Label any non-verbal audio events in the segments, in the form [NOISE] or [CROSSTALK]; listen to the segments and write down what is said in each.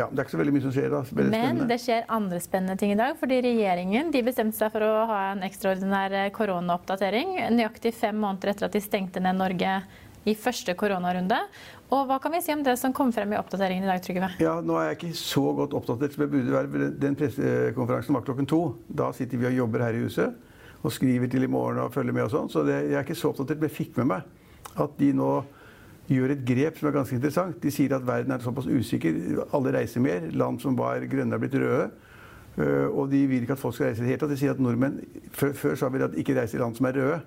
Ja, Det er ikke så veldig mye som skjer. da. Men spennende. det skjer andre spennende ting i dag. fordi Regjeringen de bestemte seg for å ha en ekstraordinær eh, koronaoppdatering nøyaktig fem måneder etter at de stengte ned Norge i første koronarunde. Og Hva kan vi si om det som kom frem i oppdateringen i dag, Trygve? Ja, Nå er jeg ikke så godt oppdatert som jeg burde være. Den pressekonferansen var klokken to. Da sitter vi og jobber her i huset og skriver til i morgen og følger med og sånn. Så det, jeg er ikke så oppdatert, men jeg fikk med meg at de nå gjør et grep som er ganske interessant. De sier at verden er såpass usikker. Alle reiser mer. Land som var grønne, er blitt røde. Øh, Og de vil ikke at folk skal reise i det hele tatt. De sier at nordmenn Før, før sa vi at ikke reise i land som er røde.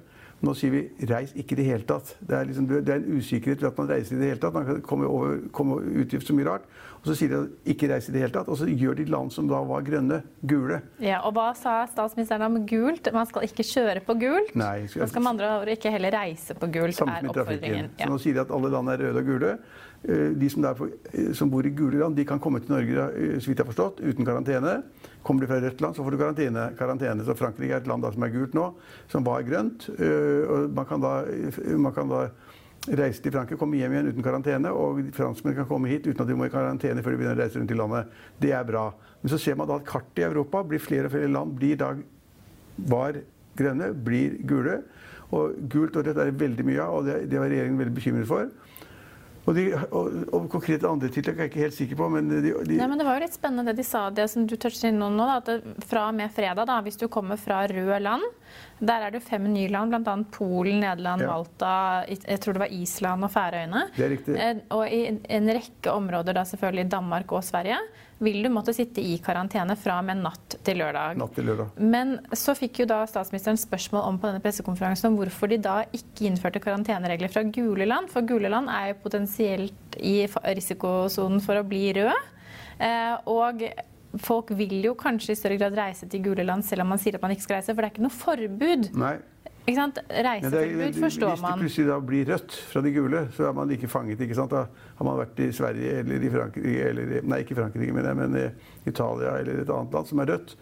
Nå sier vi 'reis ikke i det hele tatt'. Det er, liksom, det er en usikkerhet ved at man reiser i det hele tatt. Man kan komme, over, komme utgift så mye rart. Og så sier de 'ikke reis i det hele tatt'. Og så gjør de land som da var grønne, gule. Ja, og Hva sa statsministeren om gult? Man skal ikke kjøre på gult. Nei, skal- Man skal med andre ord ikke heller reise på gult, er oppfordringen. Ja. Så nå sier de at alle land er røde og gule. Eh, De som, der, eh, som bor i gule land, de kan komme til Norge eh, så vidt jeg har forstått, uten karantene. Kommer du fra rødt land, så får du karantene. karantene. Så Frankrike er et land da, som er gult nå, som var grønt. Og man kan da, man kan da reise til Frankrike, komme hjem igjen uten karantene. Og franskmenn kan komme hit uten at de må i karantene før de begynner å reise rundt i landet. Det er bra. Men så ser man da at kartet i Europa blir flere og flere land blir da var grønne, blir gule. Og gult og rødt er det veldig mye av, og det, det var regjeringen veldig bekymret for. Og, de, og, og konkrete andre tiltak er jeg ikke helt sikker på, men de, de Nei, men Det var jo litt spennende det de sa, det som du inn nå, da, at fra og med fredag, da, hvis du kommer fra røde land, der er det jo fem nye land, bl.a. Polen, Nederland, Ja. Malta, jeg tror det var Island og Færøyene. Det er riktig. Eh, Og i en rekke områder, da selvfølgelig Danmark og Sverige, vil du måtte sitte i karantene fra og med natt til lørdag. natt til lørdag. Men så fikk jo da statsministeren spørsmål om på denne pressekonferansen om hvorfor de da ikke innførte karanteneregler fra gule land. For gule land er jo potensielt i fa- risikosonen for å bli rød. Eh, og folk vil jo kanskje i større grad reise til gule land selv om man sier at man ikke skal reise, for det er ikke noe forbud. Nei. Ikke sant? Men Reiseforbud forstår Hvis det plutselig da blir rødt fra de gule, så er man ikke fanget. ikke sant? Da har man vært i Sverige eller i Frankrike eller, Nei, ikke i Frankrike, men, men i Italia eller et annet land som er rødt.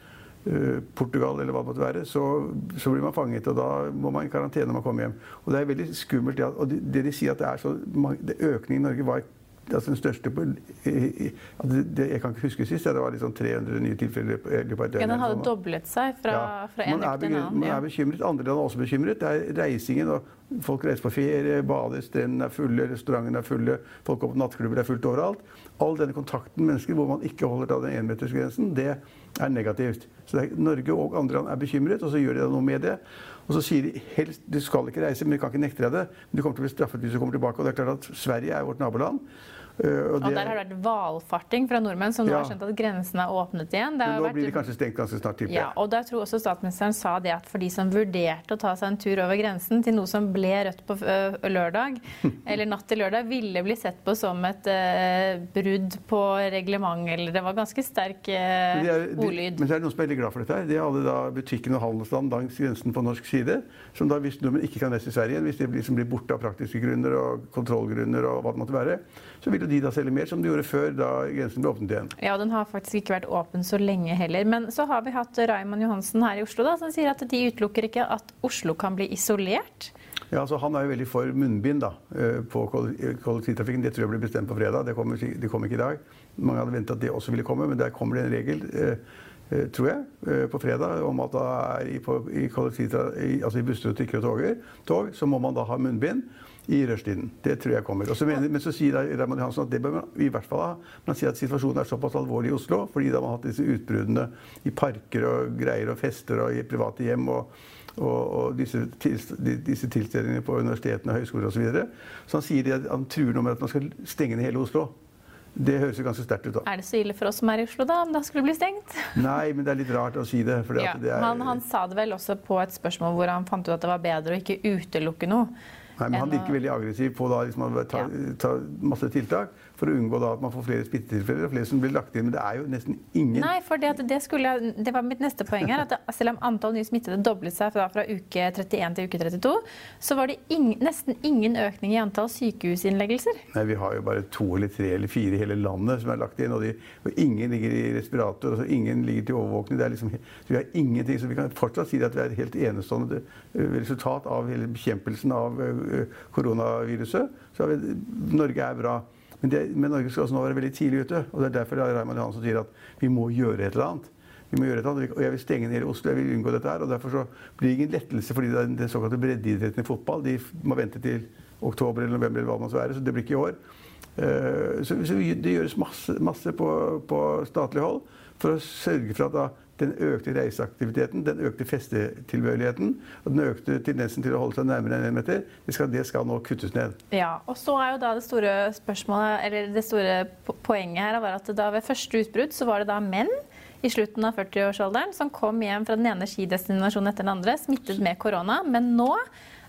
Eh, Portugal eller hva det måtte være, så, så blir man fanget. og Da må man i karantene når man kommer hjem. Og Det er veldig skummelt. ja, og det, det de sier at det er så mange, det Økningen i Norge var altså den største på, det, Jeg kan ikke huske sist. Ja, det var liksom 300 nye tilfeller i løpet av et døgn. Ja, den hadde sånn, doblet seg fra, Ja, fra en uke til en annen. Man er bekymret. Andre land er også bekymret. Det er reisingen. og Folk reiser på ferie, bader, strendene er fulle, restaurantene er fulle, folk går på nattklubber, det er fullt overalt. All denne kontakten med mennesker hvor man ikke holder av den énmetersgrensen, det er negativt. Så er, Norge og andre land er bekymret, og så gjør de noe med det. Og så sier de helst du skal ikke reise, men vi kan ikke nekte deg det. Men du kommer til å bli straffet hvis du kommer tilbake. Og det er klart at Sverige er vårt naboland. Øh, og Og der har det vært valfarting fra nordmenn som nå Ja. har skjønt at grensene er åpnet igjen. Det nå vært blir det kanskje stengt ganske snart, tipper Ja, og der tror også statsministeren sa det at for de som vurderte å ta seg en tur over grensen til noe som ble rødt på lørdag, [LAUGHS] eller natt til lørdag, ville bli sett på som et uh, brudd på reglement, eller det var ganske sterk uh, Men, de er, de, ordlyd. men så er det noen som er veldig glad for dette. her. Det er alle da butikkene og handelsstand langs grensen på norsk side. Som da hvis nordmenn ikke kan reise til Sverige hvis de blir, blir borte av praktiske grunner og kontrollgrunner og hva det måtte være, så vil de da selge mer som de gjorde før da grensen ble åpnet igjen. Ja, Den har faktisk ikke vært åpen så lenge heller. Men så har vi hatt Raymond Johansen her i Oslo da, som sier at de utelukker ikke at Oslo kan bli isolert. Ja, altså Han er jo veldig for munnbind da, eh, på kollektivtrafikken. Det tror jeg blir bestemt på fredag. Det kommer, det kommer ikke i dag. Mange hadde ventet at det også ville komme, men der kommer det en regel. eh, eh, tror jeg, på fredag om at da er i, på, i, i, altså i busser, trikker og toger, tog, så må man da ha munnbind i rushtiden. Det tror jeg kommer. Så mener, men så sier Raymond Johansen at det bør man i hvert fall ha. Man sier at situasjonen er såpass alvorlig i Oslo, fordi da man har hatt disse utbruddene i parker og greier og fester og i private hjem. og og, og disse, disse tilstelningene på universitetene, høyskoler osv. Så, videre. så han sier at han truer nå med at man skal stenge ned hele Oslo. Det høres jo ganske sterkt ut. da. Er det så ille for oss som er i Oslo, da, om det skulle bli stengt? [LAUGHS] Nei, men det er litt rart å si det. fordi Ja, det er, han, han sa det vel også på et spørsmål hvor han fant ut at det var bedre å ikke utelukke noe. Nei, men Han virker veldig aggressiv på da liksom å ta, ta masse tiltak for å unngå at man får flere smittetilfeller og flere som blir lagt inn. Men det er jo nesten ingen Nei, for det, at det, skulle, det var mitt neste poeng her. at det, Selv om antall nye smittede doblet seg fra, fra uke 31 til uke 32, så var det ing, nesten ingen økning i antall sykehusinnleggelser. Nei, Vi har jo bare to eller tre eller fire i hele landet som er lagt inn. Og, de, og ingen ligger i respirator, altså ingen ligger til overvåkning. Det er liksom, så vi har ingenting, så vi kan fortsatt si at vi er et helt enestående eh, resultat av hele bekjempelsen av eh, koronaviruset. Så Norge er bra. Men, det, men Norge skal også nå være veldig tidlig ute. og Det er derfor Raymond Johansen sier at vi må gjøre et eller annet. Vi må gjøre et eller annet, og Jeg vil stenge ned Oslo. Jeg vil unngå dette her. og Derfor så blir det ingen lettelse fordi den, den såkalte breddeidretten i fotball de må vente til oktober eller november. eller hva det måtte være, Så det blir ikke i år. Eh, Så, så det gjøres masse, masse på, på statlig hold for å sørge for at da, den økte reiseaktiviteten, den økte festetilbøyeligheten og den økte tendensen til å holde seg nærmere enn én meter, det skal, det skal nå kuttes ned. Ja, og så er jo da det store spørsmålet, eller det store poenget her var at da ved første utbrudd så var det da menn i slutten av 40-årsalderen som kom hjem fra den ene skidestinasjonen etter den andre, smittet med korona. Men nå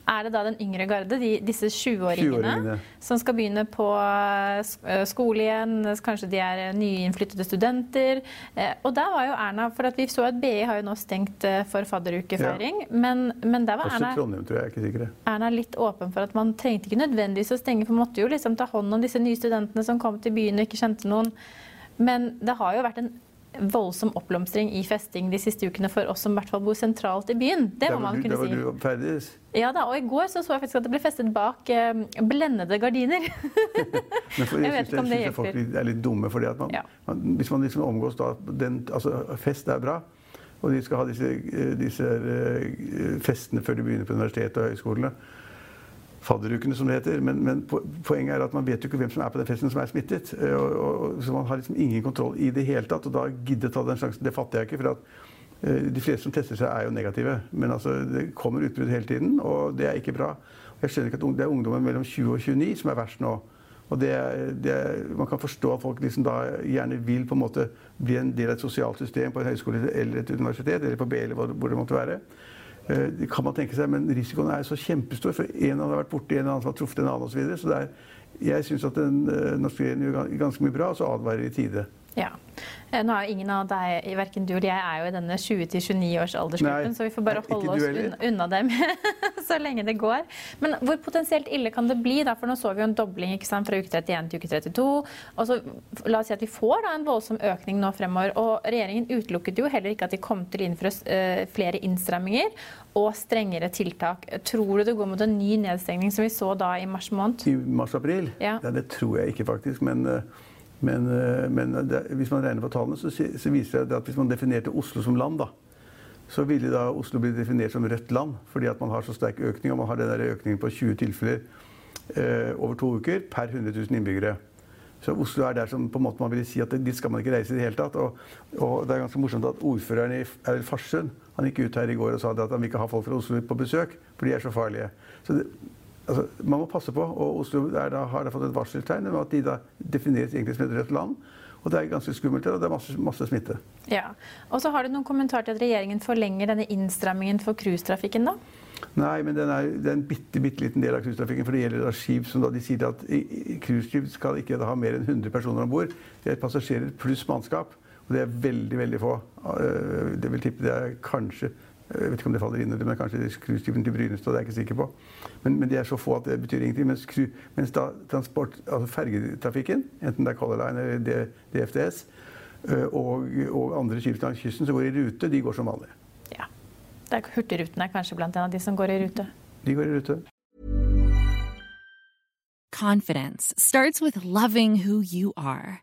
er det da den yngre garde, de, disse 20-åringene, 20-åringene. som skal begynne på eh, eh, skole igjen. Kanskje de er nyinnflyttede nyeinnflyttede studenter. Eh, Og der var jo Erna For at vi så at BI har jo nå stengt eh, for fadderukefeiring. Men, men der var Også Erna Trondheim, tror jeg. ikke sikker. Erna er litt åpen for at man trengte ikke nødvendigvis å stenge, for man måtte jo liksom ta hånd om disse nye studentene som kom til byen og ikke kjente noen. Men det har jo vært en voldsom oppblomstring i festing de siste ukene for oss som i hvert fall bor sentralt i byen. Det må man der kunne si. du ferdes. Ja da, og i går så, så jeg faktisk at det ble festet bak eh, blendede gardiner. [LAUGHS] Men for, Jeg jeg vet ikke om syns det jeg folk er litt dumme. fordi at man, Ja. man, Hvis man liksom omgås da den, altså Fest er bra. Og de skal ha disse, eh, disse eh, festene før de begynner på universitetet og høyskolene. Fadderukene, som det heter. Men, men poenget er at man vet jo ikke hvem som er på den festen som er smittet. Eh, Og, og, så man har liksom ingen kontroll i det hele tatt. Og da gidde ta den sjansen. Det fatter jeg ikke. for at eh, de fleste som tester seg, er jo negative. Men altså, det kommer utbrudd hele tiden, og det er ikke bra. Jeg skjønner ikke at Det er ungdommer mellom 20 og 29 som er verst nå. Og det, det, man kan forstå at folk liksom da gjerne vil på en måte bli en del av et sosialt system på en høyskole eller et universitet, eller på BI eller hvor det måtte være. Eh, Det kan man tenke seg, men risikoen er så kjempestor. For en hadde vært borti en annen var truffet en annen osv. Så, videre. så er, jeg syns at den eh, norske regjeringen gjør ganske mye bra, og så advarer i tide. Ja. Eh, Nå er jo ingen av deg, verken du eller jeg, er jo i denne 20-29 års aldersgruppen, Nei, så vi får bare holde oss unna, unna dem [LAUGHS] så lenge det går. Men hvor potensielt ille kan det bli? da? For nå så vi jo en dobling sant, fra uke 31 til uke 32. Og så La oss si at vi får da en voldsom økning nå fremover. Og regjeringen utelukket jo heller ikke at de kom til å innføre uh, flere innstramminger og strengere tiltak. Tror du det går mot en ny nedstengning som vi så da i mars måned? I mars-april? Ja. det tror jeg ikke, faktisk. Men, eh, men, eh, men det, hvis man regner på tallene, så, så viser det at hvis man definerte Oslo som land, da, så ville da Oslo bli definert som rødt land. Fordi at man har så sterk økning, og man har den økningen på 20 tilfeller eh, over to uker per 100 000 innbyggere. Så Oslo er der som på en måte man ville si at dit skal man ikke reise i det hele tatt. Og, og det er ganske morsomt at ordføreren i Farsund gikk ut her i går og sa at han vil ikke ha folk fra Oslo på besøk, for de er så farlige. Så det, altså, man må passe på, og Oslo da, har da fått et varseltegn om at de da defineres egentlig som et rødt land. Og det er ganske skummelt, og det er masse, masse smitte. Ja. Og så har du noen kommentar til at regjeringen forlenger denne innstrammingen for cruisetrafikken, da? Nei, men den er, det er en bitte, bitte liten del av cruisetrafikken. For det gjelder da skip som da de sier at cruiseskip skal ikke ha mer enn 100 personer om bord. Det er passasjerer pluss mannskap. Og det er veldig, veldig få. Eh, Det vil tippe det er kanskje jeg vet ikke om det faller inn under, men kanskje cruiseskipene til Brynestad. Det er jeg ikke sikker på. Men, men de er så få at det betyr ingenting. Mens, kru, mens da transport, altså fergetrafikken, enten det er Color Line eller DFDS, eh, og, og andre skip langs kysten som går i rute, de går som vanlig. Ja. Det er Hurtigruten er kanskje blant en av de som går i rute. De går i rute. Confidence starts with loving who you are.